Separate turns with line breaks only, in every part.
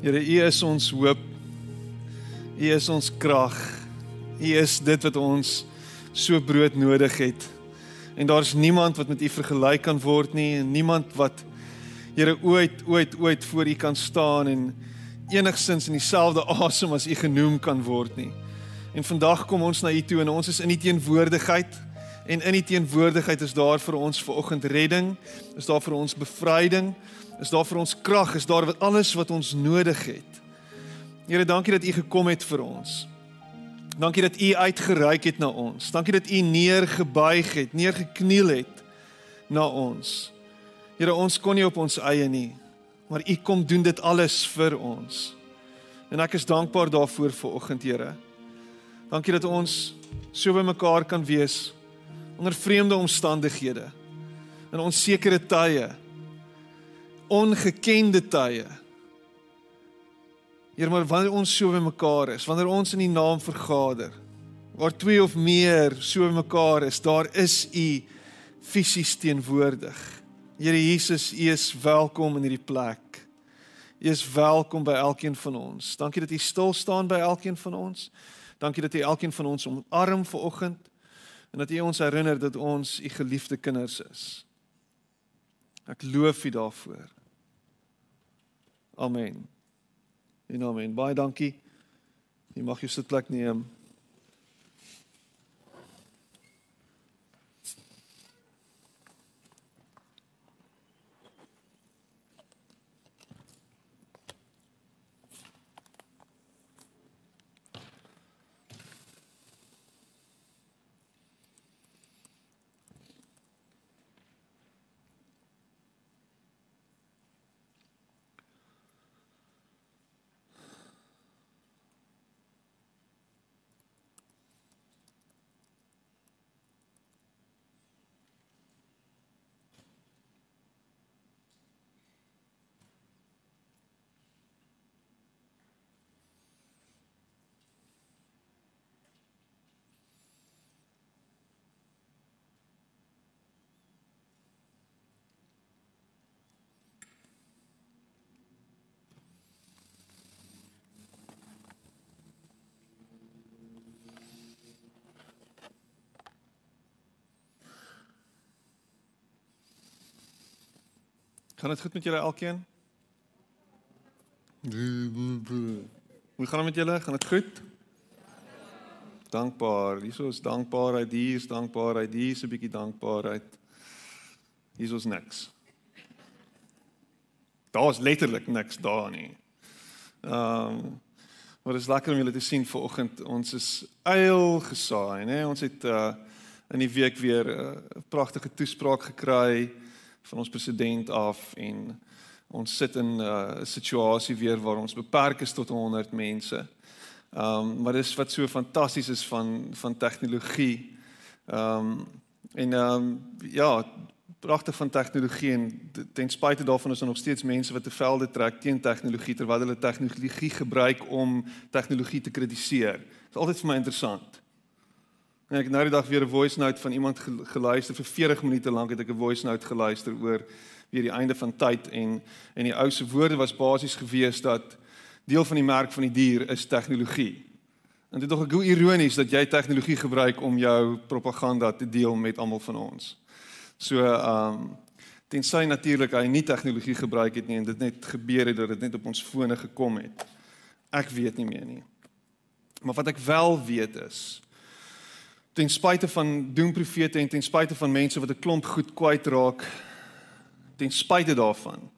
Here, U is ons hoop. U is ons krag. U is dit wat ons so brood nodig het. En daar's niemand wat met U vergelyk kan word nie en niemand wat Here ooit ooit ooit voor U kan staan en enigsins in dieselfde asem as U genoem kan word nie. En vandag kom ons na U toe en ons is in U teenwoordigheid en in U teenwoordigheid is daar vir ons vanoggend redding, is daar vir ons bevryding, is daar vir ons krag, is daar wat alles wat ons nodig het. Here, dankie dat U gekom het vir ons. Dankie dat U uitgereik het na ons. Dankie dat U neergebuig het, neergekniel het na ons. Here, ons kon nie op ons eie nie, maar U kom doen dit alles vir ons. En ek is dankbaar daarvoor vir oggend, Here. Dankie dat ons so by mekaar kan wees onder vreemde omstandighede in onsekere tye ongekende tye. Here, maar wanneer ons so by mekaar is, wanneer ons in U naam vergader, waar twee of meer so by mekaar is, daar is U fisies teenwoordig. Here Jesus, U is welkom in hierdie plek. U is welkom by elkeen van ons. Dankie dat U stil staan by elkeen van ons. Dankie dat U elkeen van ons omarm ver oggend en dat U ons herinner dat ons U geliefde kinders is. Ek loof U daarvoor. Amen. En amen. Baie dankie. Jy mag jou sitplek neem. Gaan dit goed met julle elkeen? Hoe gaan dit met julle? Gaan dit goed? Dankbaar. Hierso is dankbaarheid, hier is dankbaarheid, hier is 'n bietjie dankbaarheid. Hierso is niks. Daar's letterlik niks daar nie. Ehm um, Maar dit is lekker om julle te sien vanoggend. Ons is eil gesaai, né? Ons het uh in die week weer 'n uh, pragtige toespraak gekry van ons president af en ons sit in 'n uh, situasie weer waar ons beperk is tot 100 mense. Ehm um, maar dis wat so fantasties is van van tegnologie. Ehm um, en ehm um, ja, pragtig van tegnologie en ten spyte daarvan is daar nog steeds mense wat te velde trek teen tegnologie terwyl hulle tegnologie gebruik om tegnologie te kritiseer. Dit is altyd vir my interessant. En ek het nou die dag weer 'n voice note van iemand geluister vir 40 minute lank het ek 'n voice note geluister oor weer die einde van tyd en en die ou se woorde was basies gewees dat deel van die merk van die dier is tegnologie. En dit is tog hoe ironies dat jy tegnologie gebruik om jou propaganda te deel met almal van ons. So ehm um, tensy natuurlik hy nie tegnologie gebruik het nie en dit net gebeur het dat dit net op ons fone gekom het. Ek weet nie meer nie. Maar wat ek wel weet is ten spyte van doemprofete en ten spyte van mense wat 'n klomp goed kwyt raak ten spyte daarvan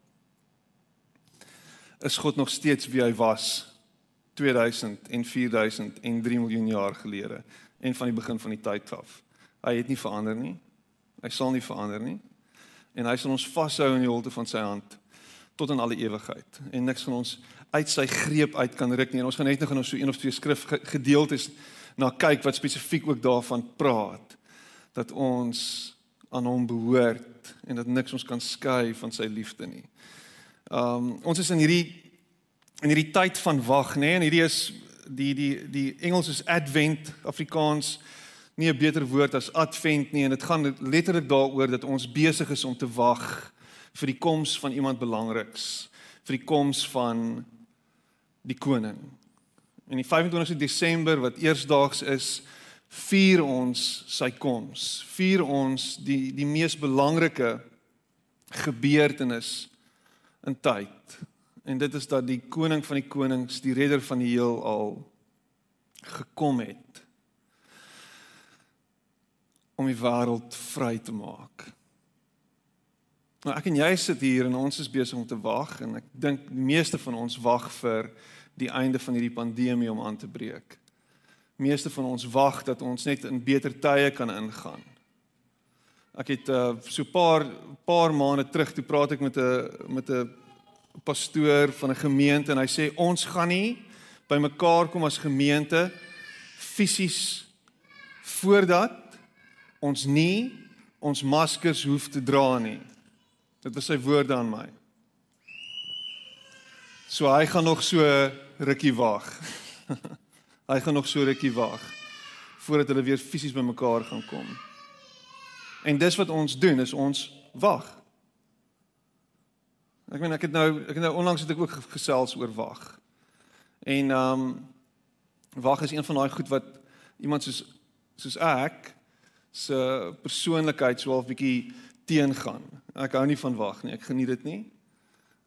is God nog steeds wie hy was 2000 en 4000 en 3 miljoen jaar gelede en van die begin van die tyd af. Hy het nie verander nie. Hy sal nie verander nie. En hy sal ons vashou in die holte van sy hand tot in alle ewigheid. En niks van ons uit sy greep uit kan ruk nie. En ons gaan net nog in so een of twee skrif gedeeltes na kyk wat spesifiek ook daarvan praat dat ons aan hom behoort en dat niks ons kan skei van sy liefde nie. Um ons is in hierdie in hierdie tyd van wag, nê, nee, en hierdie is die die die Engels is advent, Afrikaans nie 'n beter woord as advent nie en dit gaan letterlik daaroor dat ons besig is om te wag vir die koms van iemand belangriks, vir die koms van die koning. En die 25 Desember wat eersdaags is, vier ons sy koms. Vier ons die die mees belangrike gebeurtenis in tyd. En dit is dat die koning van die konings, die redder van die heelal gekom het om die wêreld vry te maak. Nou ek en jy sit hier en ons is besig om te wag en ek dink die meeste van ons wag vir die einde van hierdie pandemie om aan te breek. Meeste van ons wag dat ons net in beter tye kan ingaan. Ek het uh, so 'n paar paar maande terug toe praat ek met 'n met 'n pastoor van 'n gemeente en hy sê ons gaan nie by mekaar kom as gemeente fisies voordat ons nie ons maskers hoef te dra nie. Dit was sy woorde aan my. So hy gaan nog so rukkie wag. hy gaan nog so rukkie wag voordat hulle weer fisies bymekaar gaan kom. En dis wat ons doen, is ons wag. Ek meen ek het nou ek het nou onlangs het ek ook gesels oor wag. En ehm um, wag is een van daai goed wat iemand soos soos ek se persoonlikheid so half bietjie teengaan. Ek hou nie van wag nie. Ek geniet dit nie.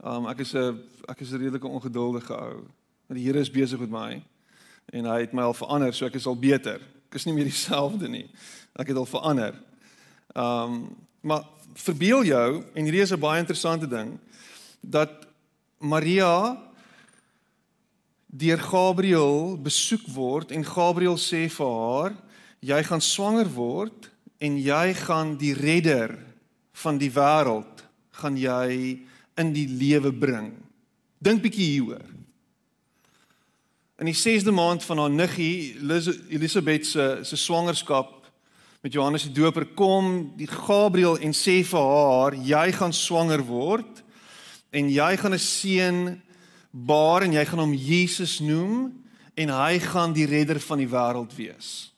Um ek is 'n ek is 'n redelike ongeduldige ou. Maar die Here is besig met my en hy het my al verander, so ek is al beter. Ek is nie meer dieselfde nie. Ek het al verander. Um maar verbeel jou en hierdie is 'n baie interessante ding dat Maria deur Gabriël besoek word en Gabriël sê vir haar jy gaan swanger word en jy gaan die redder van die wêreld gaan jy in die lewe bring. Dink bietjie hieroor. In die 6de maand van haar niggie Elisabeth se se swangerskap met Johannes die Doper kom die Gabriël en sê vir haar jy gaan swanger word en jy gaan 'n seun baar en jy gaan hom Jesus noem en hy gaan die redder van die wêreld wees.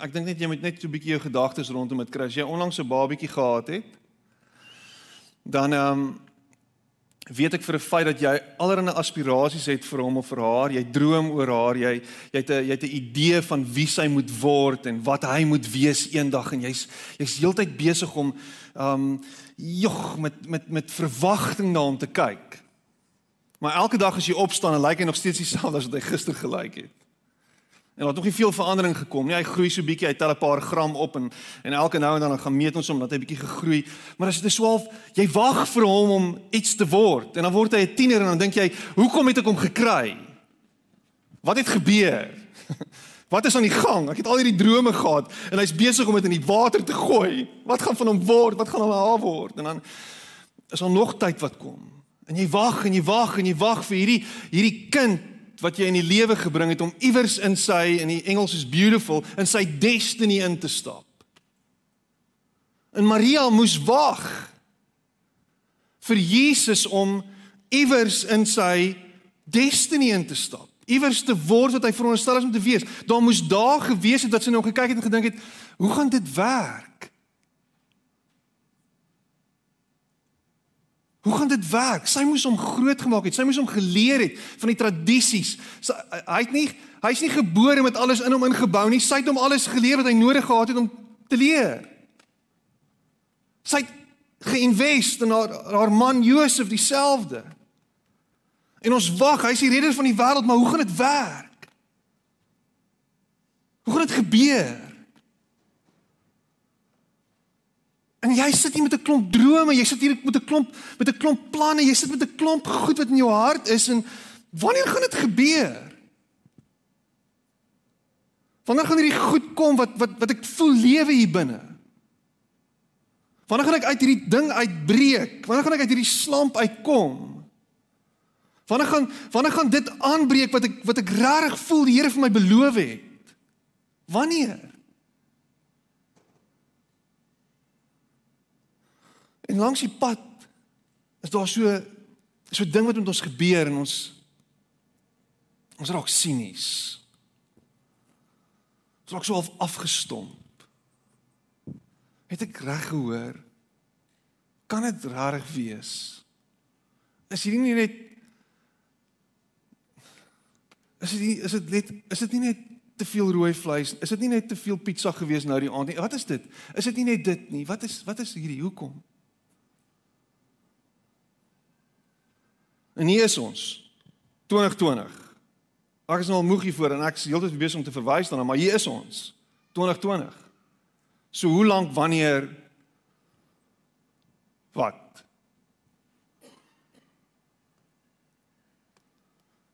ek dink net jy moet net so 'n bietjie jou gedagtes rondom dit kry. As jy onlangs 'n babietjie gehad het, dan ehm um, weet ek vir 'n feit dat jy allerlei aspirasies het vir hom of vir haar. Jy droom oor haar. Jy jy het 'n jy het 'n idee van wie sy moet word en wat hy moet wees eendag en jy's jy's heeltyd besig om ehm um, jog met met met verwagting na hom te kyk. Maar elke dag as jy opstaan lyk hy nog steeds dieselfde as wat hy gister gelyk het. En daar het nog nie veel verandering gekom nie. Hy groei so bietjie, hy tel 'n paar gram op en en elke nou en dan gaan meet ons hom dat hy bietjie gegroei. Maar as dit is swaalf, jy wag vir hom om iets te word en dan word hy 'n tiener en dan dink jy, "Hoekom het ek hom gekry? Wat het gebeur? Wat is aan die gang? Ek het al hierdie drome gehad en hy's besig om dit in die water te gooi. Wat gaan van hom word? Wat gaan hom haar word?" En dan is daar nog tyd wat kom. En jy wag en jy wag en jy wag vir hierdie hierdie kind wat jy in die lewe gebring het om iewers in sy in die Engels is beautiful in sy destiny in te stap. En Maria moes wag vir Jesus om iewers in sy destiny in te stap. Iewers te word wat hy veronderstel is om te wees. Daar moes daar gewees het dat sy nou gekyk het en gedink het, hoe gaan dit werk? Hoe gaan dit werk? Sy moes hom groot gemaak het. Sy moes hom geleer het van die tradisies. Sy hy het nie hy's nie gebore met alles in hom ingebou nie. Sy het hom alles geleer wat hy nodig gehad het om te leer. Sy het geïnvest in haar haar man Josef dieselfde. En ons wag, hy's die redder van die wêreld, maar hoe gaan dit werk? Hoe gaan dit gebeur? En jy sit hier met 'n klomp drome, jy sit hier met 'n klomp met 'n klomp planne, jy sit met 'n klomp goed wat in jou hart is en wanneer gaan dit gebeur? Wanneer gaan hierdie goed kom wat wat wat ek voel lewe hier binne? Wanneer gaan ek uit hierdie ding uitbreek? Wanneer gaan ek uit hierdie slamp uitkom? Wanneer gaan wanneer gaan dit aanbreek wat ek wat ek regtig voel die Here vir my beloof het? Wanneer? En langs die pad is daar so so ding wat met ons gebeur en ons ons raak sinies. Ons raak so half afgestomp. Het ek reg gehoor? kan dit rarig wees? Is hierdie nie net Is dit is dit net is dit nie net te veel rooi vleis? Is dit nie net te veel pizza gewees nou die aand nie? Wat is dit? Is dit nie net dit nie? Wat is wat is hierdie? Hoekom? En hier is ons. 2020. Ek is nou al moeg hiervoor en ek is heeltyd besig om te verwys daarna, maar hier is ons. 2020. So hoe lank wanneer wat?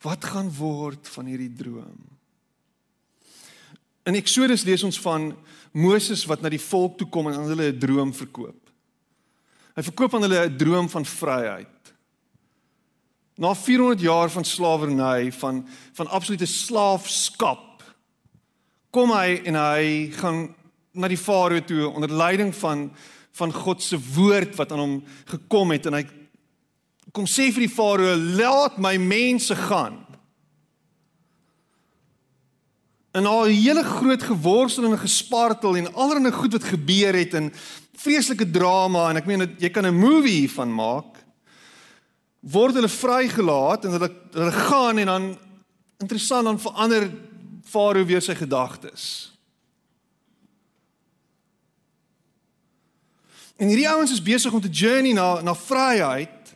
Wat gaan word van hierdie droom? In Eksodus lees ons van Moses wat na die volk toe kom en aan hulle 'n droom verkoop. Hy verkoop aan hulle 'n droom van vryheid. Na 400 jaar van slawerny, van van absolute slaafskap, kom hy en hy gaan na die farao toe onder leiding van van God se woord wat aan hom gekom het en hy kom sê vir die farao laat my mense gaan. En al die hele groot geworstel en gespartel en allerlei goed wat gebeur het en vreeslike drama en ek meen jy kan 'n movie hiervan maak word hulle vrygelaat en hulle hulle gaan en dan interessant dan verander farao weer sy gedagtes. En hierdie ouens is besig om te journey na na vryheid.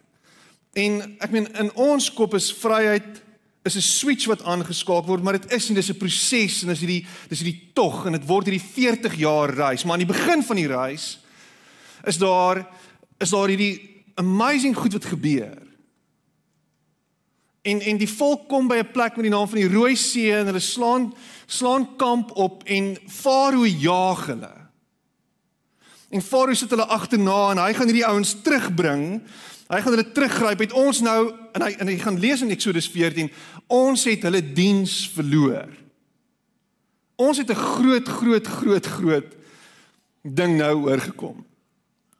En ek meen in ons kop is vryheid is 'n switch wat aangeskakel word, maar dit is nie dis 'n proses en dis hierdie dis hierdie tog en dit word hierdie 40 jaar reis, maar aan die begin van die reis is daar is daar hierdie amazing goed wat gebeur. En en die volk kom by 'n plek met die naam van die Rooi See en hulle slaan slaan kamp op en Farao jaag hulle. En Farao sit hulle agterna en hy gaan hierdie ouens terugbring. Hy gaan hulle teruggryp. Het ons nou en hy en hy gaan lees in Eksodus 14, ons het hulle diens verloor. Ons het 'n groot groot groot groot ding nou oorgekom.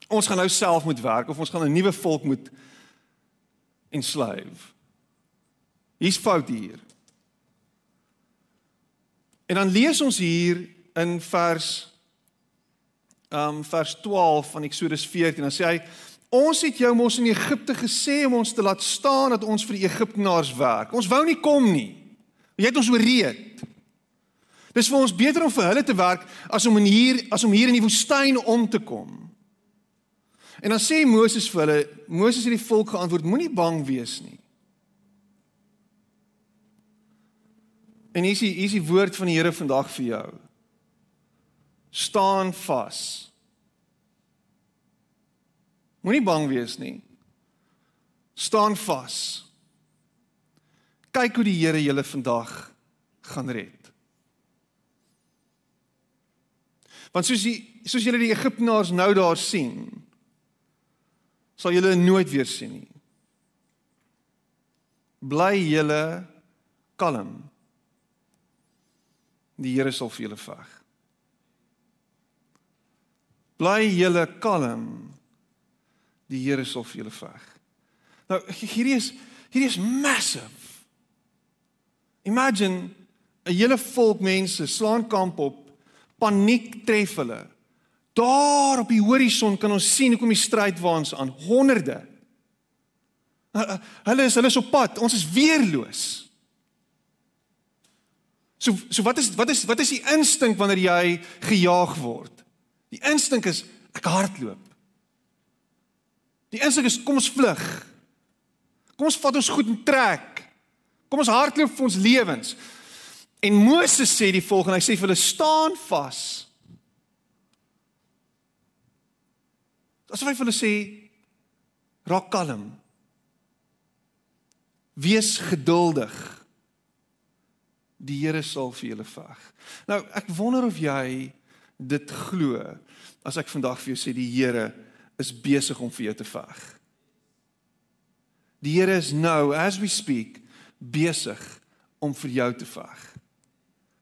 Ons gaan nou self moet werk of ons gaan 'n nuwe volk moet enslave. Hier's fout hier. En dan lees ons hier in vers um vers 12 van Eksodus 14 dan sê hy ons het jou mos in Egipte gesê om ons te laat staan dat ons vir die Egiptenaars werk. Ons wou nie kom nie. Jy het ons ooreed. Dis vir ons beter om vir hulle te werk as om hier as om hier in die woestyn om te kom. En dan sê Moses vir hulle, Moses het die volk geantwoord, moenie bang wees nie. En hier is die hier is die woord van die Here vandag vir jou staan vas. Moenie bang wees nie. Staan vas. Kyk hoe die Here julle vandag gaan red. Want soos die soos julle die Egiptenaars nou daar sien, sal julle nooit weer sien nie. Bly julle kalm. Die Here sal vir julle veg. Bly julle kalm. Die Here sal vir julle veg. Nou hierdie is hierdie is massive. Imagine 'n hele volk mense slaan kamp op. Paniek tref hulle. Daar op die horison kan ons sien hoe kom die strydwaans aan. Honderde. Hulle is hulle is op pad. Ons is weerloos. So so wat is wat is wat is die instink wanneer jy gejaag word? Die instink is ek hardloop. Die instink is kom ons vlug. Kom ons vat ons goed en trek. Kom ons hardloop vir ons lewens. En Moses sê die volgende, hy sê vir hulle staan vas. Asof hy vir hulle sê raak kalm. Wees geduldig. Die Here sal vir julle veg. Nou, ek wonder of jy dit glo as ek vandag vir jou sê die Here is besig om vir jou te veg. Die Here is nou as we speak besig om vir jou te veg.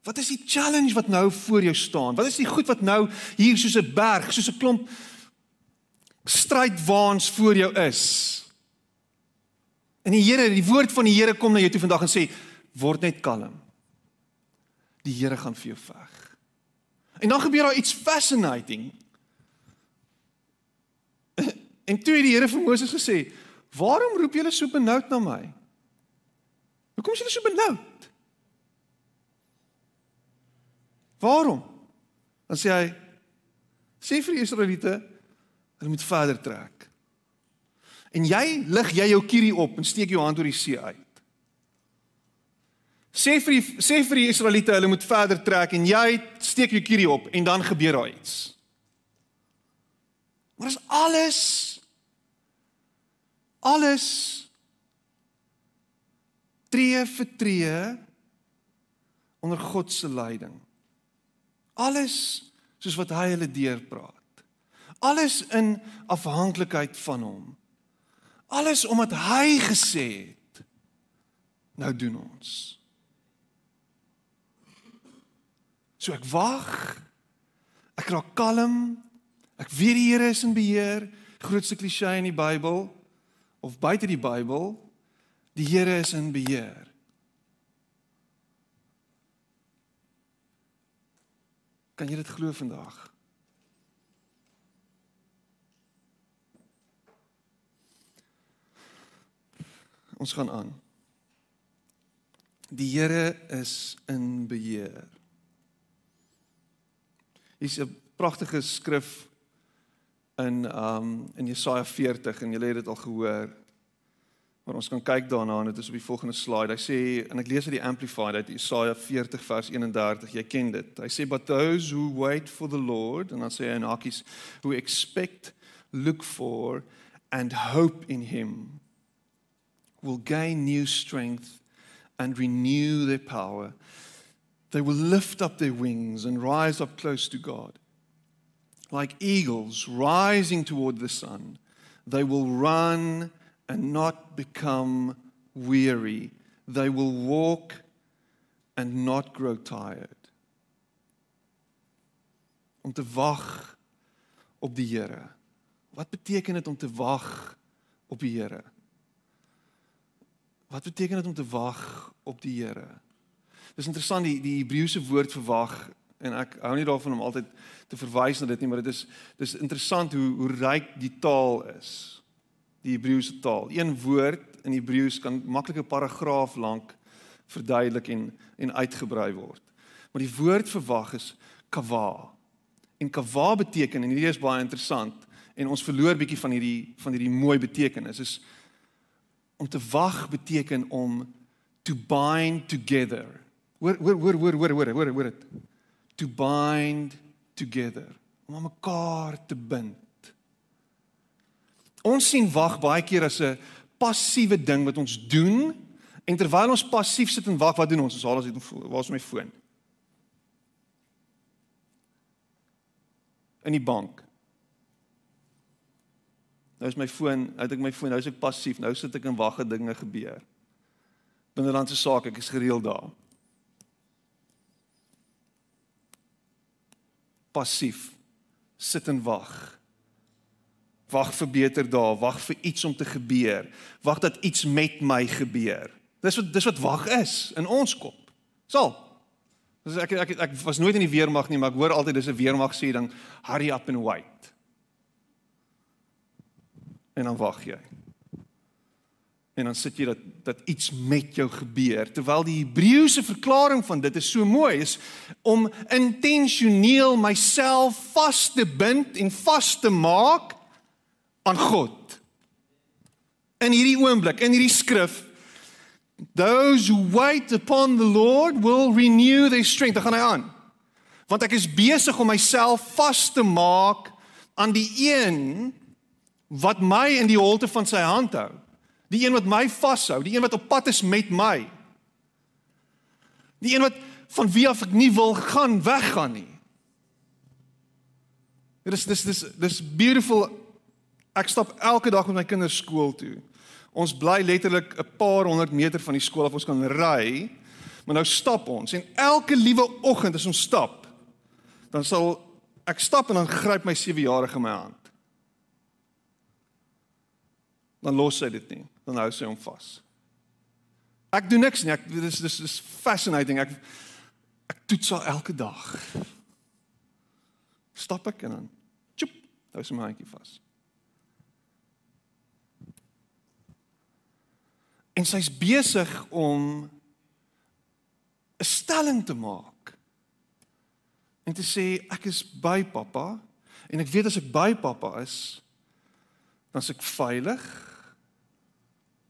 Wat is die challenge wat nou voor jou staan? Wat is die goed wat nou hier soos 'n berg, soos 'n klomp strydwaans voor jou is? En die Here, die woord van die Here kom na jou toe vandag en sê word net kalm. Die Here gaan vir jou veg. En dan gebeur daar iets fascinating. En toe het die Here vir Moses gesê: "Waarom roep julle so benoud na my? Hoekom is julle so benoud? Waarom?" Dan sê hy: "Sê vir die Israeliete, hulle moet verder trek." En jy lig jy jou kierie op en steek jou hand oor die see uit. Sê vir die sê vir die Israeliete hulle moet verder trek en jy steek jou kierie op en dan gebeur daar iets. Maar is alles alles tree vir tree onder God se leiding. Alles soos wat hy hulle deurpraat. Alles in afhanklikheid van hom. Alles omdat hy gesê het. Nou doen ons. So ek wag. Ek raak kalm. Ek weet die Here is in beheer. Grootste klise in die Bybel of buite die Bybel. Die Here is in beheer. Kan jy dit glo vandag? Ons gaan aan. Die Here is in beheer. Hier's 'n pragtige skrif in um in Jesaja 40 en julle het dit al gehoor. Maar ons kan kyk daarna en dit is op die volgende slide. Hy sê en ek lees uit die amplified uit Jesaja 40 vers 31. Jy ken dit. Hy sê but those who wait for the Lord and I say in Akis who expect look for and hope in him will gain new strength and renew their power. They will lift up their wings and rise up close to God. Like eagles rising toward the sun, they will run and not become weary. They will walk and not grow tired. Om te wag op die Here. Wat beteken dit om te wag op die Here? Wat beteken dit om te wag op die Here? Dis interessant die die Hebreëse woord vir wag en ek hou nie daarvan om altyd te verwys na dit nie, maar dit is dis interessant hoe hoe ryk die taal is. Die Hebreëse taal. Een woord in Hebreëus kan maklik 'n paragraaf lank verduidelik en en uitgebrei word. Maar die woord vir wag is kava. En kava beteken en hierdie is baie interessant en ons verloor bietjie van hierdie van hierdie mooi betekenis. Is om te wag beteken om to bind together. Hoor hoor hoor hoor hoor hoor hoor hoor dit. To bind together. Om aan mekaar te bind. Ons sien wag baie keer as 'n passiewe ding wat ons doen en terwyl ons passief sit en wag, wat doen ons? Ons haal ons waar is my foon? In die bank. Nou is my foon, uit ek my foon, nou is ek passief. Nou sit ek en wag dat dinge gebeur. Binnelandse sake, ek is gereeld daar. Passief. Sit en wag. Wag vir beter dae, wag vir iets om te gebeur. Wag dat iets met my gebeur. Dis wat dis wat wag is in ons kop. Sal. Dis ek, ek ek ek was nooit in die weermag nie, maar ek hoor altyd dis 'n weermag sê dan hurry up and wait en dan wag jy. En dan sit jy dat dat iets met jou gebeur terwyl die Hebreëse verklaring van dit is so mooi is om intentioneel myself vas te bind en vas te maak aan God. In hierdie oomblik, in hierdie skrif those who wait upon the Lord will renew their strength. Ek gaan hy aan. Want ek is besig om myself vas te maak aan die een wat my in die holte van sy hand hou. Die een wat my vashou, die een wat op pad is met my. Die een wat van wie af ek nie wil gaan weggaan nie. Dis dis dis dis beautiful. Ek stap elke dag met my kinders skool toe. Ons bly letterlik 'n paar honderd meter van die skool af. Ons kan ry, maar nou stap ons en elke liewe oggend as ons stap, dan sal ek stap en dan gryp my 7-jarige my hand dan los hy dit nie dan hou sy hom vas. Ek doen niks nie. Ek dis dis dis fascinating. Ek ek toets haar elke dag. Stap ek en dan tjoep, hou sy my handjie vas. En sy's besig om 'n stelling te maak. En te sê ek is by pappa en ek weet as ek by pappa is, dan's ek veilig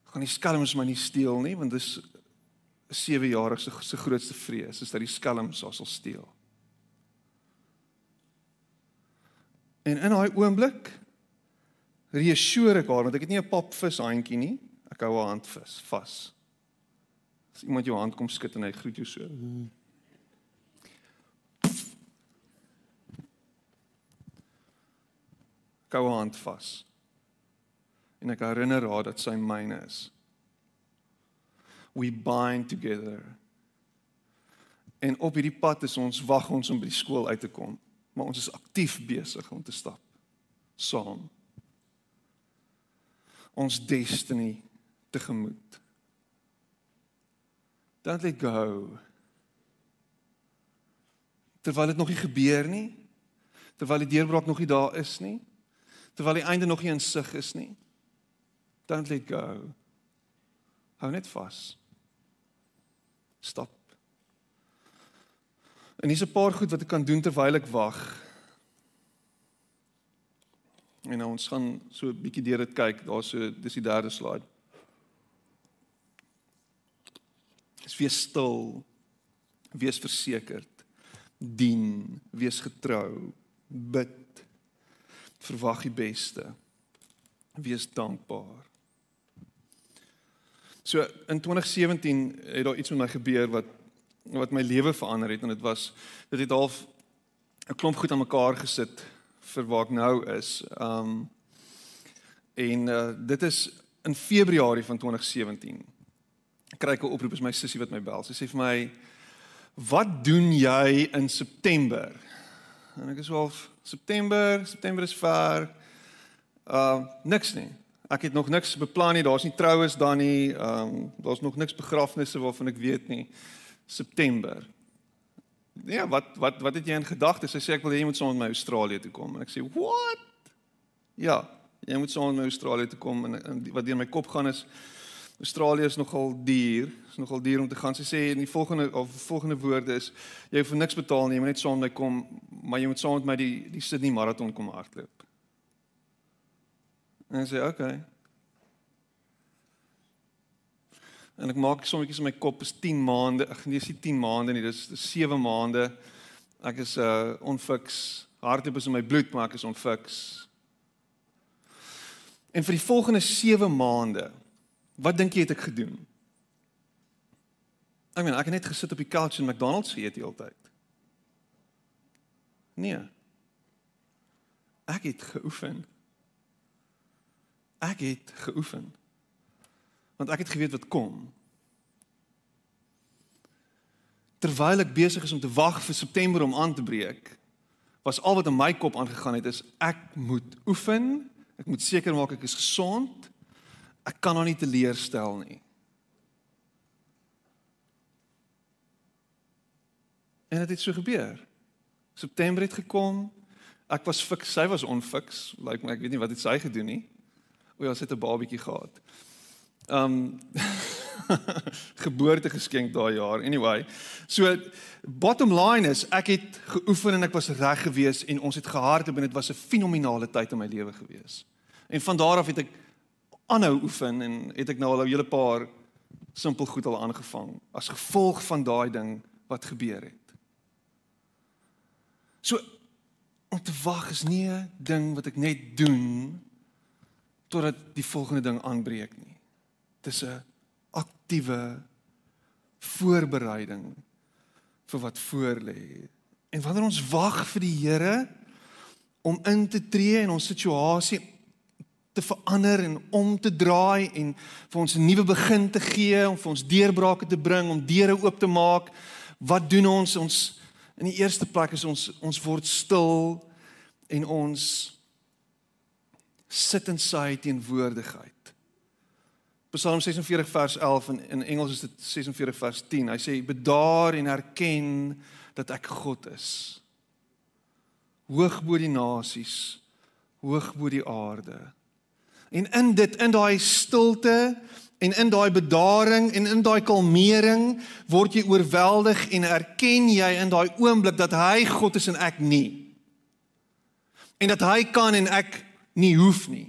Gaan die skelms my nie steel nie want dis 'n 7-jarige se grootste vrees is dat die skelms haar sal steel. En in daai oomblik reassureer ek haar want ek het nie 'n papvis handjie nie. Ek hou haar hand vis vas. As iemand jou hand kom skud en hy groet jou so. Ek hou haar hand vas. En ek herinner haar dat sy myne is. We bind together. En op hierdie pad is ons wag ons om by die skool uit te kom, maar ons is aktief besig om te stap saam. Ons destiny tegemoet. Don't let go. Terwyl dit nog nie gebeur nie, terwyl die deurbraak nog nie daar is nie, terwyl die einde nog nie in sig is nie. Don't let go. Hou net vas. Stop. En hier's 'n paar goed wat ek kan doen terwyl ek wag. En nou ons gaan so 'n bietjie deur dit kyk. Daar's so dis die derde slide. Is wees stil. Wees versekerd. Dien, wees getrou. Bid. Verwag die beste. Wees dankbaar. So in 2017 het daar iets met my gebeur wat wat my lewe verander het en dit was dit het half 'n klomp goed aan mekaar gesit vir waar ek nou is. Um en uh, dit is in Februarie van 2017. Ek kry 'n oproep is my sussie wat my bel. Sy sê vir my: "Wat doen jy in September?" En ek is half September, September is ver. Uh niks nie. Ek het nog niks beplan nie. Daar's nie troues dan nie. Um daar's nog niks begrafnisse waarvan ek weet nie. September. Ja, wat wat wat het jy in gedagte? Sy sê ek wil hê jy moet saam met my Australië toe kom en ek sê, "What?" Ja, jy moet saam met my Australië toe kom en, en wat deur my kop gaan is Australië is nogal duur. Is nogal duur om te gaan. Sy sê in die volgende of volgende woorde is jy hoef niks betaal nie, jy moet net saam met my kom, maar jy moet saam met my die die Sydney marathon kom hardloop. En sy sê, "Oké." Okay. En ek maak sommetjies in my kop is 10 maande. Ek nee, is nie 10 maande nie, dis 7 maande. Ek is uh onfiks. Hardloop is in my bloed, maar ek is onfiks. En vir die volgende 7 maande, wat dink jy het ek gedoen? Ek meen, ek het net gesit op die couch in McDonald's geëet die hele tyd. Nee. Ek het geoefen. Ek het geoefen want ek het geweet wat kom. Terwyl ek besig is om te wag vir September om aan te breek, was al wat in my kop aangegaan het is ek moet oefen, ek moet seker maak ek is gesond. Ek kan nou nie teleurstel nie. En dit het so gebeur. September het gekom. Ek was fiks, sy was onfiks. Lyk like my ek weet nie wat het sy gedoen nie. O ja, sy het 'n babietjie gehad um geboorte geskenk daai jaar. Anyway, so bottom line is ek het geoefen en ek was reg geweest en ons het gehardloop en dit was 'n fenominale tyd in my lewe gewees. En van daar af het ek aanhou oefen en het ek nou al 'n hele paar simpel goed al aangevang as gevolg van daai ding wat gebeur het. So om te wag is nie 'n ding wat ek net doen totdat die volgende ding aanbreek nie. Dis 'n aktiewe voorbereiding vir wat voorlê. En wanneer ons wag vir die Here om in te tree in ons situasie te verander en om te draai en vir ons 'n nuwe begin te gee, om vir ons deurbrake te bring, om deure oop te maak, wat doen ons? Ons in die eerste plek is ons ons word stil en ons sit in sy teenwoordigheid. Psalm 46 vers 11 en in Engels is dit 46 vers 10. Hy sê bedaar en erken dat ek God is. Hoog bo die nasies, hoog bo die aarde. En in dit in daai stilte en in daai bedaring en in daai kalmering word jy oorweldig en erken jy in daai oomblik dat hy God is en ek nie. En dat hy kan en ek nie hoef nie.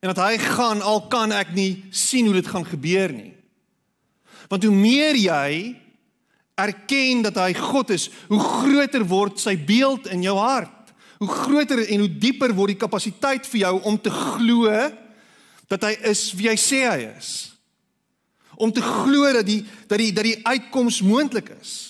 En dat hy gaan al kan ek nie sien hoe dit gaan gebeur nie. Want hoe meer jy erken dat hy God is, hoe groter word sy beeld in jou hart. Hoe groter en hoe dieper word die kapasiteit vir jou om te glo dat hy is wie hy sê hy is. Om te glo dat die dat die dat die uitkoms moontlik is.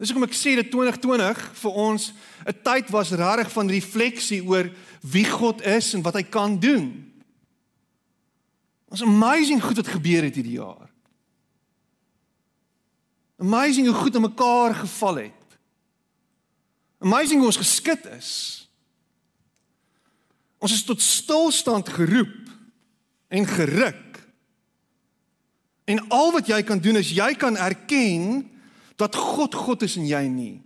Dis hoekom ek sê dat 2020 vir ons 'n tyd was regtig van refleksie oor wie God is en wat hy kan doen. Ons amazing goed wat gebeur het hierdie jaar. Amazing hoe goed aan mekaar geval het. Amazing hoe ons geskit is. Ons is tot stilstand geroep en geruk. En al wat jy kan doen is jy kan erken dat God God is en jy nie.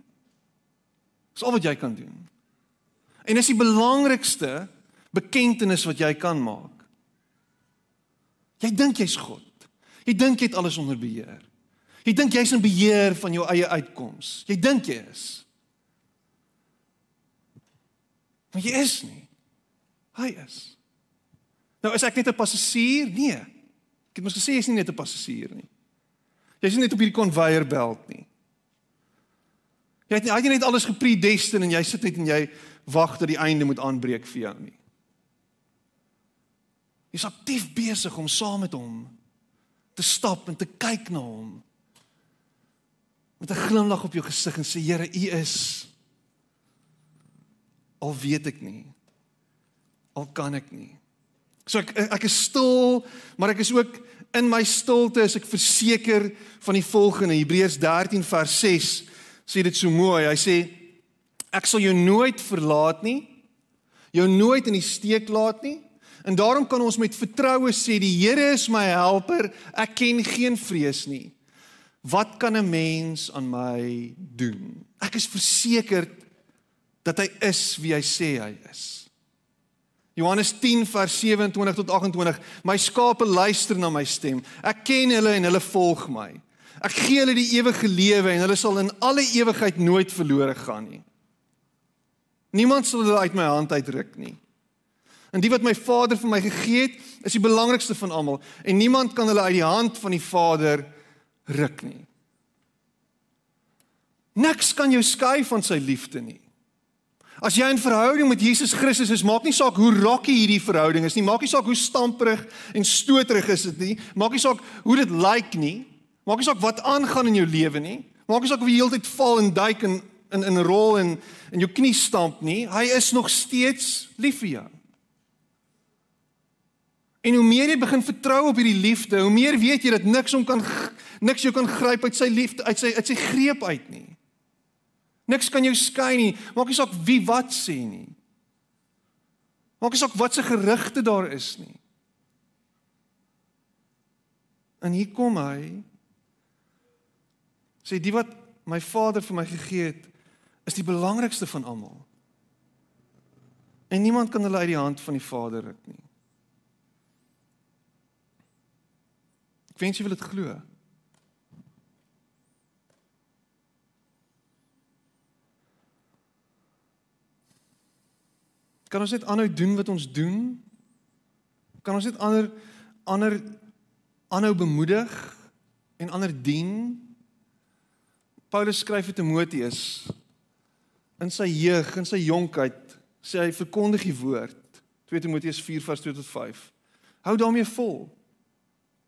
Dis al wat jy kan doen. En dis die belangrikste bekentenis wat jy kan maak. Jy dink jy's God. Jy dink jy het alles onder beheer. Jy dink jy's in beheer van jou eie uitkoms. Jy dink jy is. Maar jy is nie. Hy is. Nou is ek net 'n passasier? Nee. Ek het mos gesê jy's nie net 'n passasier nie. Jy's nie net op hierdie konveier belt nie. Jy het nie, jy net alles gepredestin en jy sit net en jy wag dat die einde moet aanbreek vir jou nie. Jy's aktief besig om saam met hom te stap en te kyk na hom. Met 'n glimlag op jou gesig en sê Here, U is al weet ek nie al kan ek nie. So ek ek is stil, maar ek is ook in my stilte is ek verseker van die volgende Hebreërs 13 vers 6 sê dit so mooi. Hy sê ek sal jou nooit verlaat nie. Jou nooit in die steek laat nie. En daarom kan ons met vertroue sê die Here is my helper. Ek ken geen vrees nie. Wat kan 'n mens aan my doen? Ek is verseker dat hy is wie hy sê hy is. Johannes 10 vers 27 tot 28 My skape luister na my stem. Ek ken hulle en hulle volg my. Ek gee hulle die ewige lewe en hulle sal in alle ewigheid nooit verlore gaan nie. Niemand sal hulle uit my hand uitruk nie. En die wat my Vader vir my gegee het, is die belangrikste van almal en niemand kan hulle uit die hand van die Vader ruk nie. Niks kan jou skei van sy liefde nie. As jy in verhouding met Jesus Christus is, maak nie saak hoe rocky hierdie verhouding is nie, maak nie saak hoe stamperig en stoterig is dit nie, maak nie saak hoe dit lyk like nie, maak nie saak wat aangaan in jou lewe nie, maak nie saak of jy heeltyd val en duik en in in rol en in jou knie stamp nie, hy is nog steeds lief vir jou. En hoe meer jy begin vertrou op hierdie liefde, hoe meer weet jy dat niks hom kan niks jou kan gryp uit sy liefde, uit sy uit sy greep uit nie. Niks kan jou skei nie. Maak nie saak wie wat sê nie. Maak nie saak wat se gerugte daar is nie. En hier kom hy. Sê die wat my Vader vir my gegee het, is die belangrikste van almal. En niemand kan hulle uit die hand van die Vader ruk nie. Ek wens jy wil dit glo. Kan ons net aanhou doen wat ons doen? Kan ons net ander ander aanhou bemoedig en ander dien? Paulus skryf vir Timoteus in sy jeug, in sy jonkheid, sê hy verkondig die woord. 2 Timoteus 4:2 tot 5. Hou daarmee vol.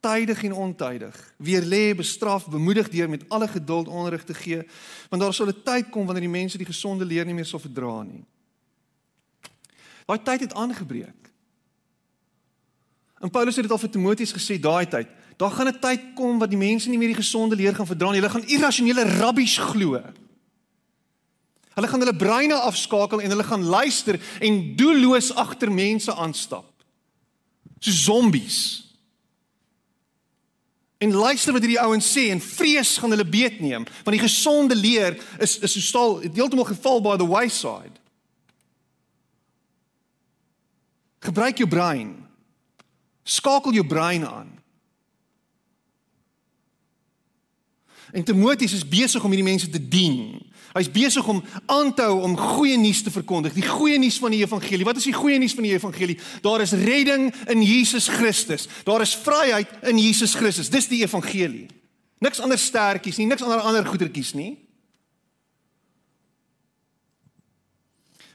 Tydig en ontydig. Weer lê, bestraf, bemoedig deur met alle geduld onderrig te gee, want daar sal 'n tyd kom wanneer die mense die gesonde leer nie meer sal verdra nie. Daai tyd het aangebreek. En Paulus het dit al vir Timoteus gesê daai tyd. Daar gaan 'n tyd kom wat die mense nie meer die gesonde leer gaan verdra nie. Hulle gaan irrasionele rabbies glo. Hulle gaan hulle breine afskakel en hulle gaan luister en doelloos agter mense aanstap. So zombies. En luister wat hierdie ouens sê en vrees gaan hulle beetneem want die gesonde leer is is so staal heeltemal geval by the wayside. Gebruik jou brein. Skakel jou brein aan. En Timoteus is besig om hierdie mense te dien. Hy's besig om aan te hou om goeie nuus te verkondig, die goeie nuus van die evangelie. Wat is die goeie nuus van die evangelie? Daar is redding in Jesus Christus. Daar is vryheid in Jesus Christus. Dis die evangelie. Niks ander stertjies nie, niks ander ander goedertjies nie.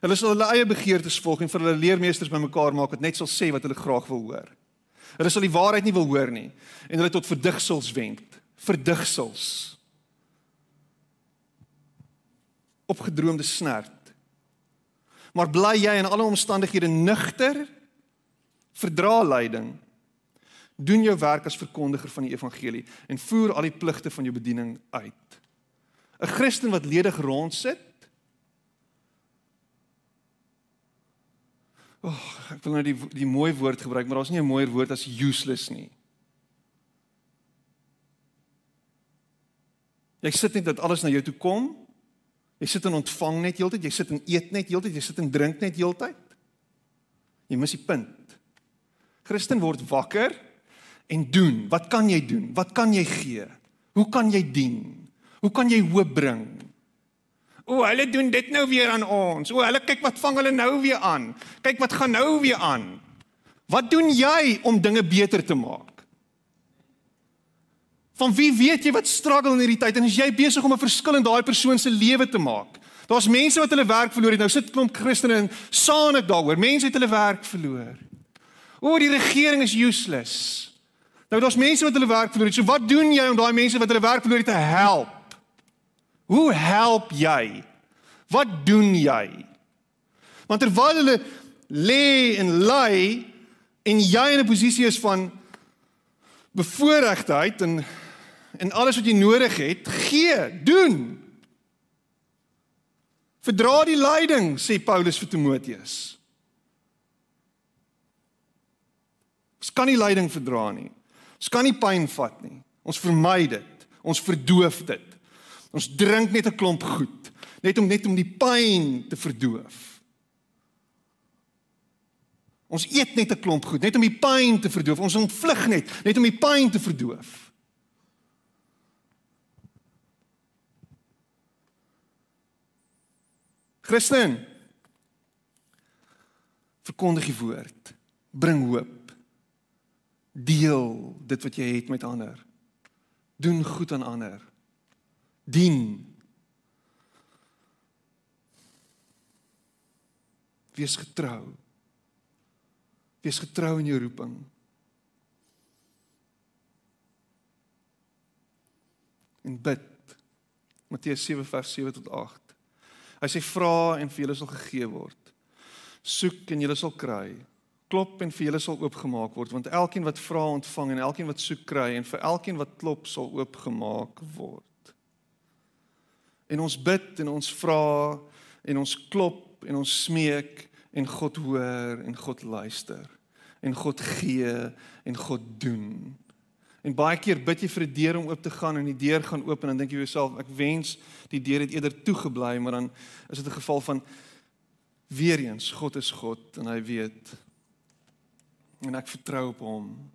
Hulle sal hulle eie begeertes volg en vir hulle leermeesters bymekaar maak wat net sal sê wat hulle graag wil hoor. Hulle sal die waarheid nie wil hoor nie en hulle tot verdigsels wend. Verdigsels. opgedroomde snert. Maar bly jy in alle omstandighede nugter? Verdra lyding. Doen jou werk as verkondiger van die evangelie en voer al die pligte van jou bediening uit. 'n Christen wat ledig rondsit. Oh, ek wil nou die die mooi woord gebruik, maar daar's nie 'n mooier woord as useless nie. Jy sit net dat alles na jou toe kom Jy sit en ontvang net heeltyd, jy sit en eet net heeltyd, jy sit en drink net heeltyd. Jy mis die punt. Christen word wakker en doen. Wat kan jy doen? Wat kan jy gee? Hoe kan jy dien? Hoe kan jy hoop bring? O, hulle doen dit nou weer aan ons. O, hulle kyk wat vang hulle nou weer aan. Kyk wat gaan nou weer aan. Wat doen jy om dinge beter te maak? Van wie weet jy wat struggle in hierdie tyd en is jy besig om 'n verskil in daai persoon se lewe te maak? Daar's mense wat hulle werk verloor het. Nou sit klomp Christene en saan ek daaroor. Mense het hulle werk verloor. O, die regering is useless. Nou daar's mense wat hulle werk verloor het. So wat doen jy om daai mense wat hulle werk verloor het te help? Hoe help jy? Wat doen jy? Want terwyl hulle lê en ly en jy in 'n posisie is van bevoordeeldheid en en alles wat jy nodig het, gee, doen. Verdra die lyding, sê Paulus vir Timoteus. Ons kan nie lyding verdra nie. Ons kan nie pyn vat nie. Ons vermy dit. Ons verdoof dit. Ons drink net 'n klomp goed, net om net om die pyn te verdoof. Ons eet net 'n klomp goed, net om die pyn te verdoof. Ons ontvlug net, net om die pyn te verdoof. Christen verkondig die woord, bring hoop. Deel dit wat jy het met ander. Doen goed aan ander. Dien. Wees getrou. Wees getrou in jou roeping. En bid. Matteus 7 vers 7 tot 8. Hy sê vra en vir julle sal gegee word. Soek en julle sal kry. Klop en vir julle sal oopgemaak word, want elkeen wat vra ontvang en elkeen wat soek kry en vir elkeen wat klop sal oopgemaak word. En ons bid en ons vra en ons klop en ons smeek en God hoor en God luister en God gee en God doen. En baie keer bid jy vir 'n deur om oop te gaan en die deur gaan oop en dan dink jy jouself ek wens die deur het eerder toegebly maar dan is dit 'n geval van weer eens God is God en hy weet en ek vertrou op hom.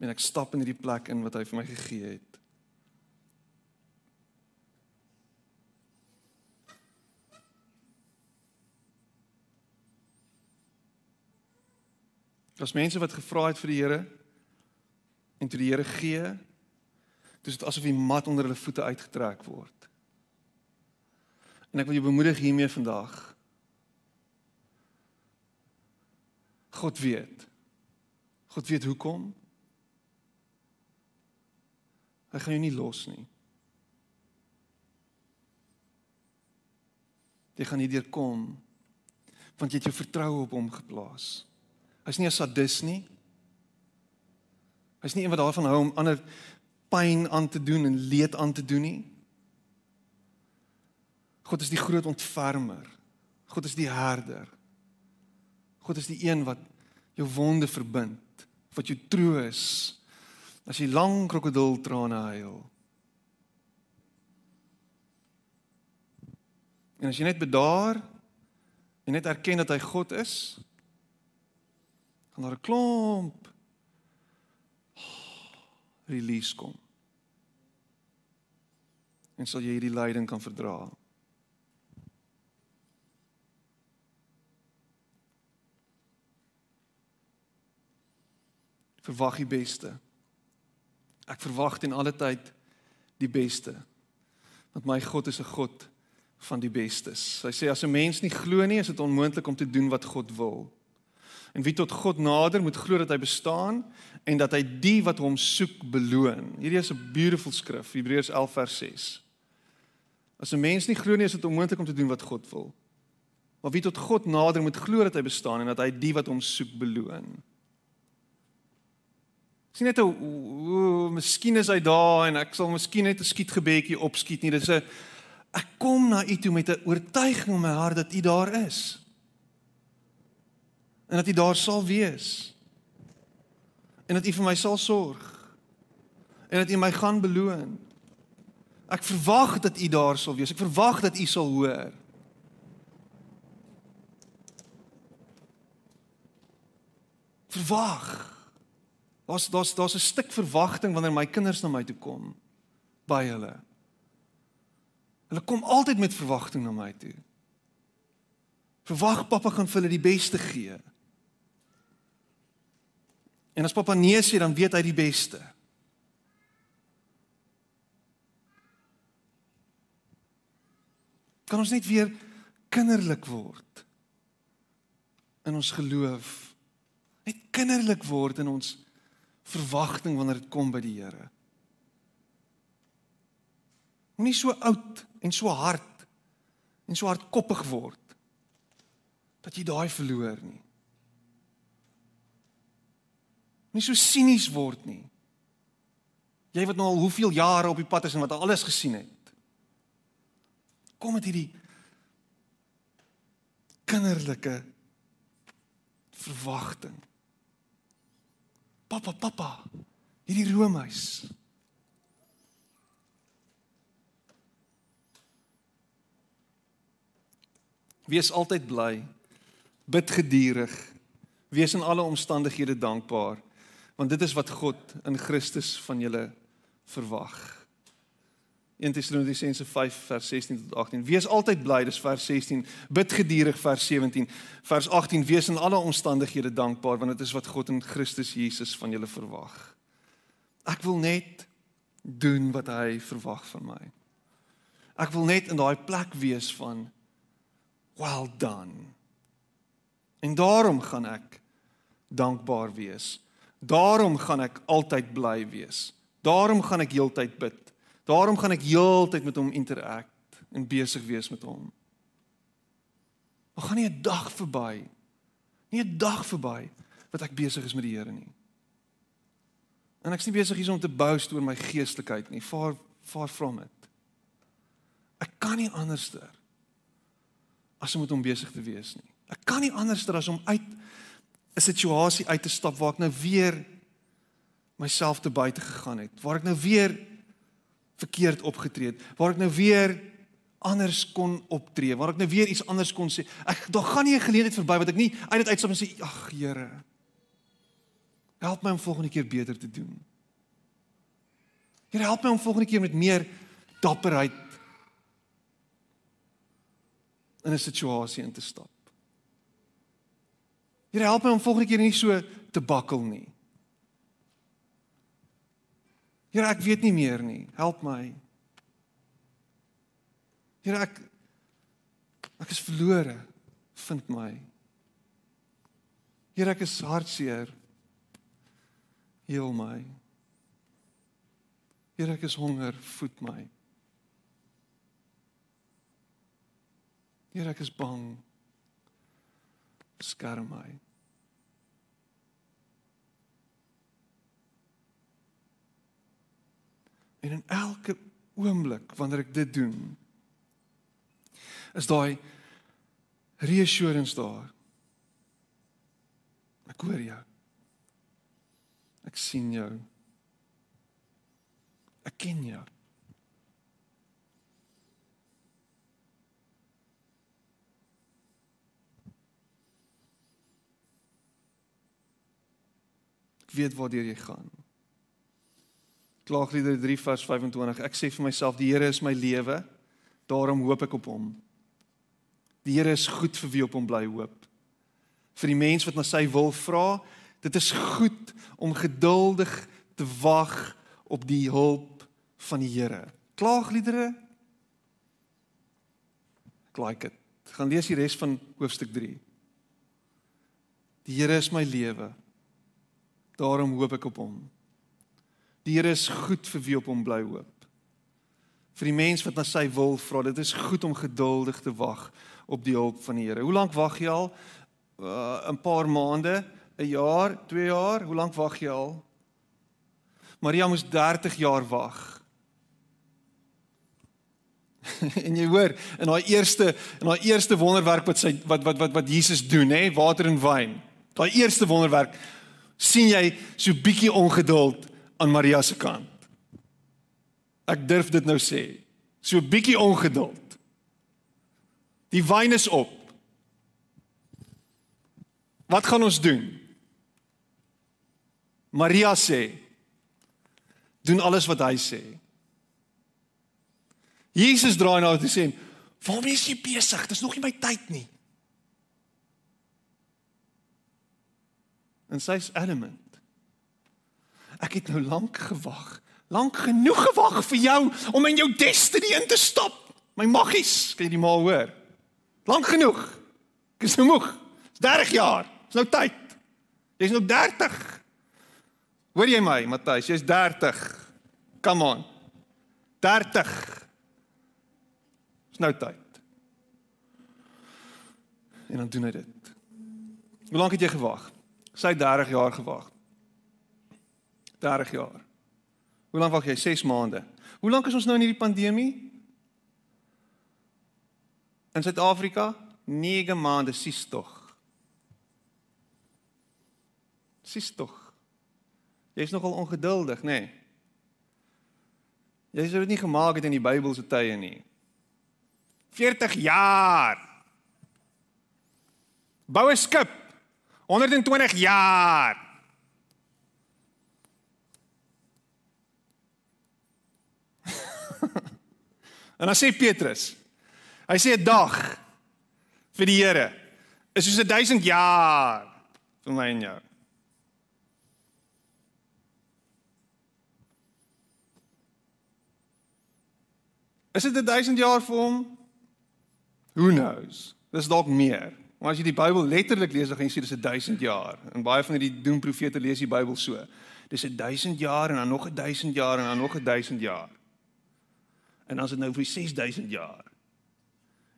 En ek stap in hierdie plek in wat hy vir my gegee het. Daar's mense wat gevra het vir die Here En toe die Here gee, dis dit asof die mat onder hulle voete uitgetrek word. En ek wil jou bemoedig hiermee vandag. God weet. God weet hoekom. Hy gaan jou nie los nie. Jy gaan nie deurkom want jy het jou vertroue op hom geplaas. Hy's nie 'n sadis nie. Hy's nie een wat daarvan hou om ander pyn aan te doen en leed aan te doen nie. God is die groot ontfermer. God is die herder. God is die een wat jou wonde verbind, wat jou troos as jy lang krokodiltrane huil. En as jy net bedaar en net erken dat hy God is gaan daar 'n klomp release kom. En sal jy hierdie lyding kan verdra. Verwag die beste. Ek verwag in alle tyd die beste. Want my God is 'n God van die bestes. Hy sê as 'n mens nie glo nie, is dit onmoontlik om te doen wat God wil. En wie tot God nader moet glo dat hy bestaan en dat hy die wat hom soek beloon. Hierdie is 'n beautiful skrif, Hebreërs 11 vers 6. As 'n mens nie glo nie, is dit onmoontlik om te doen wat God wil. Maar wie tot God nader moet glo dat hy bestaan en dat hy die wat hom soek beloon. Sien net hoe miskien is hy daar en ek sal miskien net 'n skietgebedjie opskiet nie. Dis 'n ek kom na u toe met 'n oortuiging in my hart dat u daar is en dat U daar sal wees. En dat U vir my sal sorg. En dat U my gaan beloon. Ek verwag dat U daar sal wees. Ek verwag dat U sal hoor. Verwag. Daar's daar's daar's 'n stuk verwagting wanneer my kinders na my toe kom by hulle. Hulle kom altyd met verwagting na my toe. Verwag pappa gaan vir hulle die beste gee. En as pappa nee sê, dan weet hy die beste. Kan ons net weer kinderlik word in ons geloof? Net kinderlik word in ons verwagting wanneer dit kom by die Here. Moenie so oud en so hard en so hardkoppig word dat jy daai verloor nie. Nie so sinies word nie. Jy wat nou al hoeveel jare op die pad is en wat alles gesien het. Kom met hierdie kinderlike verwagting. Pappa, pappa, hierdie roomhuis. Wees altyd bly. Bid geduldig. Wees in alle omstandighede dankbaar want dit is wat God in Christus van julle verwag. 1 Tessalonisense 5 vers 16 tot 18. Wees altyd bly, dis vers 16. Bid geduldig vers 17. Vers 18. Wees in alle omstandighede dankbaar want dit is wat God in Christus Jesus van julle verwag. Ek wil net doen wat hy verwag van my. Ek wil net in daai plek wees van well done. En daarom gaan ek dankbaar wees Daarom gaan ek altyd bly wees. Daarom gaan ek heeltyd bid. Daarom gaan ek heeltyd met hom interact en besig wees met hom. Maar gaan nie 'n dag verby nie 'n dag verby wat ek besig is met die Here nie. En ek's nie besig hier om te boast oor my geestelikheid nie. Far far from it. Ek kan nie anderster as om met hom besig te wees nie. Ek kan nie anderster as om uit 'n situasie uit te stap waar ek nou weer myself te buite gegaan het, waar ek nou weer verkeerd opgetree het, waar ek nou weer anders kon optree, waar ek nou weer iets anders kon sê. Ek daar gaan nie 'n geleentheid verby wat ek nie uit dit uitstap en sê ag Here, help my om volgende keer beter te doen. Here, help my om volgende keer met meer dapperheid in 'n situasie in te stap. Here help my om volgende keer nie so te bakkel nie. Here ek weet nie meer nie. Help my. Here ek ek is verlore. Vind my. Here ek is hartseer. Heel my. Here ek is honger, voed my. Here ek is bang. Skerm my. En in elke oomblik wanneer ek dit doen, is daai reassurance daar. Ek hoor jou. Ek sien jou. Ek ken jou. weet waartoe jy gaan. Klaagliedere 3 vers 25. Ek sê vir myself, die Here is my lewe, daarom hoop ek op hom. Die Here is goed vir wie op hom bly hoop. Vir die mens wat na sy wil vra, dit is goed om geduldig te wag op die hulp van die Here. Klaagliedere Ek like dit. Gaan lees die res van hoofstuk 3. Die Here is my lewe. Daarom hoop ek op hom. Die Here is goed vir wie op hom bly hoop. Vir die mens wat na sy wil vra, dit is goed om geduldig te wag op die hulp van die Here. Hoe lank wag jy al? Uh, 'n paar maande, 'n jaar, 2 jaar? Hoe lank wag jy al? Maria moes 30 jaar wag. en jy hoor, in haar eerste in haar eerste wonderwerk wat sy wat wat wat wat Jesus doen, hè, water en wyn. Daai eerste wonderwerk sien jy so bietjie ongeduld aan Maria se kant. Ek durf dit nou sê. So bietjie ongeduld. Die wyn is op. Wat gaan ons doen? Maria sê doen alles wat hy sê. Jesus draai na haar toe sê: "Waarom is jy besig? Dis nog nie my tyd nie." En sy's adamant. Ek het nou lank gewag. Lank genoeg gewag vir jou om in jou destiny in te stap. My maggies, kan jy die maal hoor? Lank genoeg. Ek is nou moeg. Dis 30 jaar. Dis nou tyd. Jy's nou 30. Hoor jy my, Matthys? Jy's 30. Come on. 30. Dis nou tyd. En dan doen hy dit. Hoe lank het jy gewag? Sy 30 jaar gewag. 30 jaar. Hoe lank wag jy? 6 maande. Hoe lank is ons nou in hierdie pandemie? In Suid-Afrika 9 maande sies tog. Sies tog. Jy's nogal ongeduldig, nê? Nee. Jy sou dit nie gemaak het in die Bybelse tye nie. 40 jaar. Bou 'n skip 120 jaar. en dan sê Petrus. Hy sê 'n dag vir die Here is soos 'n 1000 jaar vir my en jou. Is dit 'n 1000 jaar vir hom? Who knows? Dis dalk meer. Maar as jy die Bybel letterlik lees, dan gaan jy sien dis 'n 1000 jaar. En baie van die doemprofete lees die Bybel so. Dis 'n 1000 jaar en dan nog 'n 1000 jaar en dan nog 'n 1000 jaar. En is dit nou vir 6000 jaar.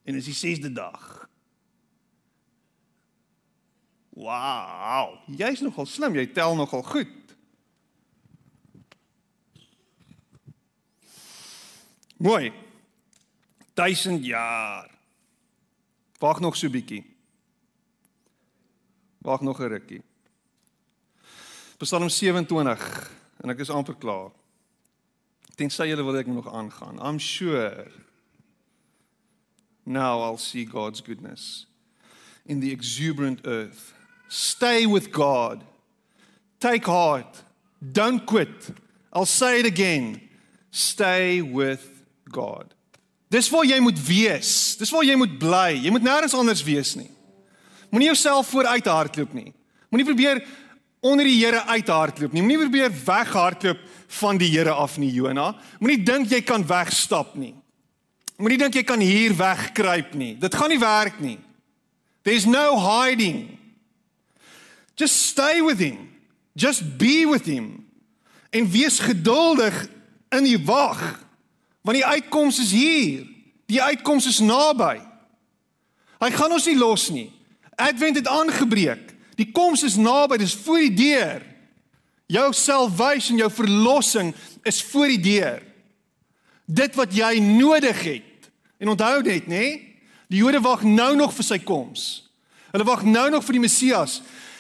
En dis die 6de dag. Wow, jy's nogal slim, jy tel nogal goed. Mooi. 1000 jaar. Wag nog so bietjie. Wag nog 'n rukkie. Psalm 27 en ek is amper klaar. Tensy julle wil ek nog aangaan. I'm sure now I'll see God's goodness in the exuberant earth. Stay with God. Take heart. Don't quit. I'll say it again. Stay with God. Dis waar jy moet wees. Dis waar jy moet bly. Jy moet nêrens anders wees nie. Moenie jouself vooruit hardloop nie. Moenie probeer onder die Here uithardloop nie. Moenie probeer weghardloop van die Here af nie, Jona. Moenie dink jy kan wegstap nie. Moenie dink jy kan hier wegkruip nie. Dit gaan nie werk nie. There's no hiding. Just stay with him. Just be with him. En wees geduldig in die wag. Want die uitkoms is hier. Die uitkoms is naby. Hy gaan ons nie los nie. Advent het aangebreek. Die koms is naby, dis voor die deur. Jou salvation, jou verlossing is voor die deur. Dit wat jy nodig het. En onthou net, nê? Die Jode wag nou nog vir sy koms. Hulle wag nou nog vir die Messias.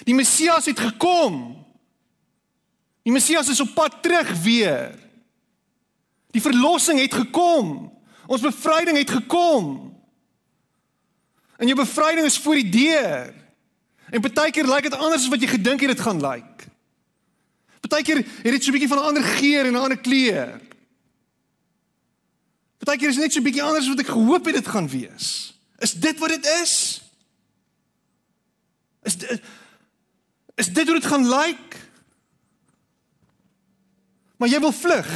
Die Messias het gekom. Die Messias is op pad terug weer. Die verlossing het gekom. Ons bevryding het gekom. En jou bevryding is voor die deur. En baie keer lyk dit anders as wat jy gedink het dit gaan lyk. Partykeer het dit so 'n bietjie van 'n ander geur en 'n ander kleur. Partykeer is dit net so 'n bietjie anders as wat ek gehoop het dit gaan wees. Is dit wat dit is? Is dit is dit hoe dit gaan lyk? Like? Maar jy wil vlug.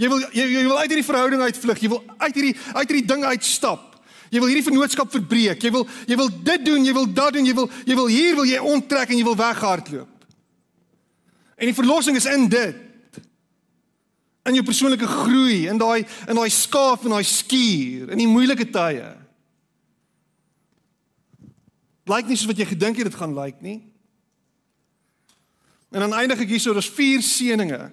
Jy wil jy, jy wil uit hierdie verhouding uitvlug. Jy wil uit hierdie uit hierdie ding uitstap. Jy wil hierdie vennootskap verbreek. Jy wil jy wil dit doen, jy wil dat doen, jy wil jy wil hier wil jy onttrek en jy wil weghardloop. En die verlossing is in dit. In jou persoonlike groei, in daai in daai skaaf en daai skuur, in die moeilike tye. Blyk nie soos wat jy gedink het dit gaan lyk nie. En dan eindig ek hierso, daar's vier seënings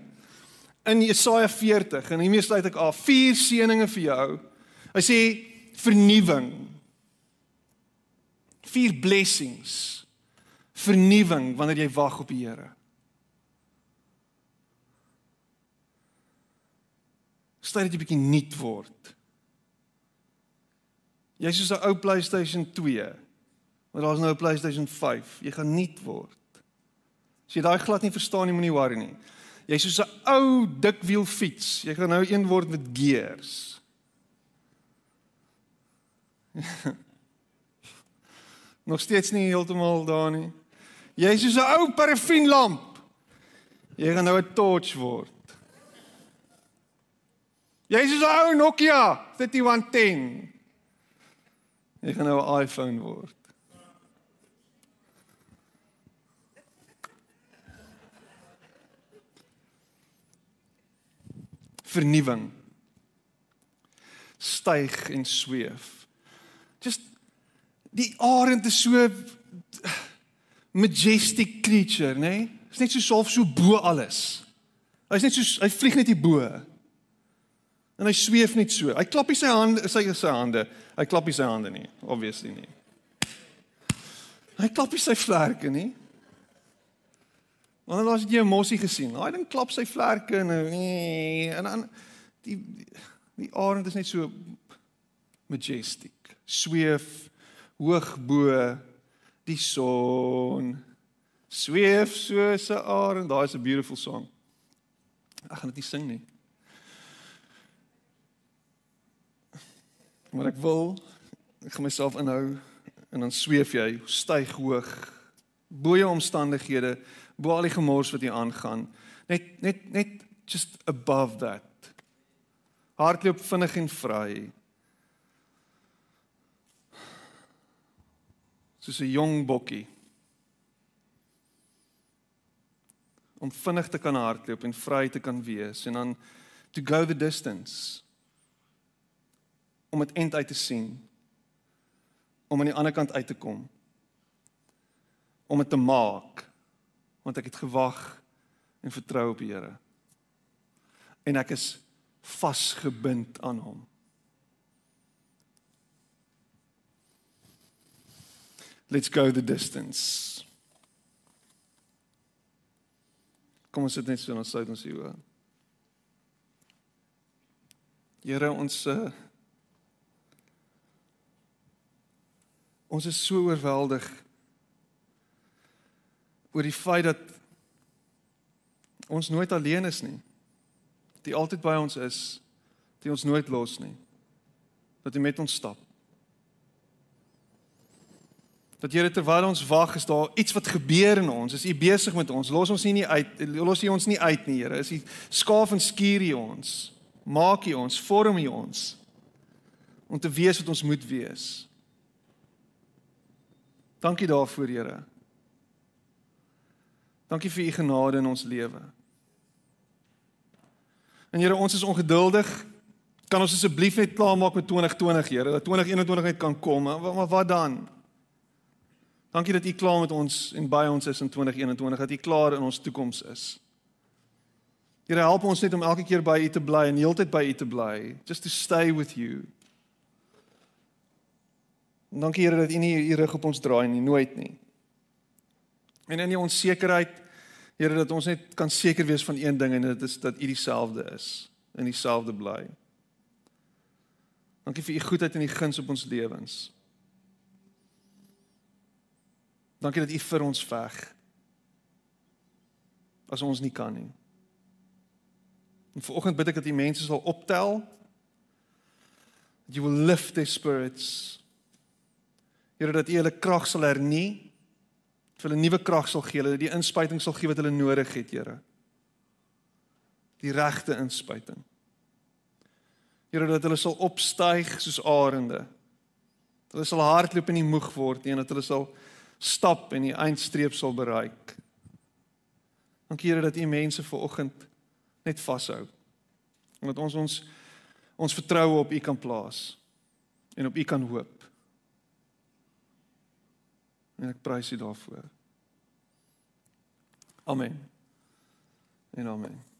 in Jesaja 40 en hiermee sluit ek af. Vier seënings vir jou. Hy sê vernuwing. Vier blessings. Vernuwing wanneer jy wag op die Here. Stel dit 'n bietjie nuut word. Jy's soos 'n ou PlayStation 2. Maar daar's nou 'n PlayStation 5. Jy gaan nuut word. As jy daai glad nie verstaan nie, moenie worry nie. Jy's soos 'n ou dikwiel fiets. Jy gaan nou een word met gears. Nog steeds nie heeltemal daar nie. Jy's soos 'n ou parafienlamp. Jy gaan nou 'n torch word. Jy's soos 'n ou Nokia 3110. Jy gaan nou 'n iPhone word. Vernuwing. Styg en sweef. Just die arend is so majestic creature, nê? Nee? Is net so self so bo alles. Hy's net so hy vlieg net hier bo. En hy sweef net so. Hy klap nie sy hande, sy sy hande. Hy klap nie sy hande nie, obviously nie. Hy klap nie sy vlerke nie. Want dan as jy 'n mossie gesien, daai ding klap sy vlerke en en dan die die arend is net so majestic. Sweef hoog bo die son. Sweef soos 'n arend. Daai is 'n beautiful song. Ek gaan dit nie sing nie. Maar ek wil ek gaan myself inhou en dan sweef jy, styg hoog bo jou omstandighede, bo al die gemors wat hier aangaan. Net net net just above that. Hardloop vinnig en vry. Soos 'n jong bokkie. Om vinnig te kan hardloop en vry te kan wees en dan to go the distance. Om dit eind uit te sien. Om aan die ander kant uit te kom. Om dit te maak. Want ek het gewag en vertrou op die Here. En ek is vasgebind aan hom let's go the distance kom ons sit net so en ons sluit ons oë Here ons uh, Ons is so oorweldig oor die feit dat ons nooit alleen is nie. Dat U altyd by ons is. Dat U ons nooit los nie. Dat U met ons stap. Dat Here terwyl ons wag, is daar iets wat gebeur in ons. Is U besig met ons? Los ons nie, uit los U ons nie uit nie, Here. Is U skaaf en skuur U ons? Maak U ons, vorm U ons om te wees wat ons moet wees. Dankie daarvoor, Here. Dankie vir u genade in ons lewe. En Here, ons is ongeduldig. Kan ons asseblief net klaarmaak met 2020, Here, dat 2021 net kan kom. Maar wat dan? Dankie dat u klaar met ons en by ons is in 2021, dat u klaar in ons toekoms is. Here, help ons net om elke keer by u te bly en heeltyd by u te bly, just to stay with you. En dankie Here dat U nie U rug op ons draai nie, nooit nie. En in die onsekerheid, Here dat ons net kan seker wees van een ding en dit is dat U dieselfde is en dieselfde bly. Dankie vir U goedheid en U guns op ons lewens. Dankie dat U vir ons veg. as ons nie kan nie. En vanoggend bid ek dat die mense sal optel. That you will lift their spirits. Here dat U hulle krag sal hernie. Dat hulle nuwe krag sal gee, dat die inspuiting sal gee wat hulle nodig het, Here. Die regte inspuiting. Here dat hulle sal opstyg soos arende. Hulle sal hardloop en nie moeg word nie en dat hulle sal stap en die eindstreep sal bereik. Dankie Here dat U mense vanoggend net vashou. Omdat ons ons ons vertroue op U kan plaas en op U kan hoop. En ek prys U daarvoor. Amen. En amen.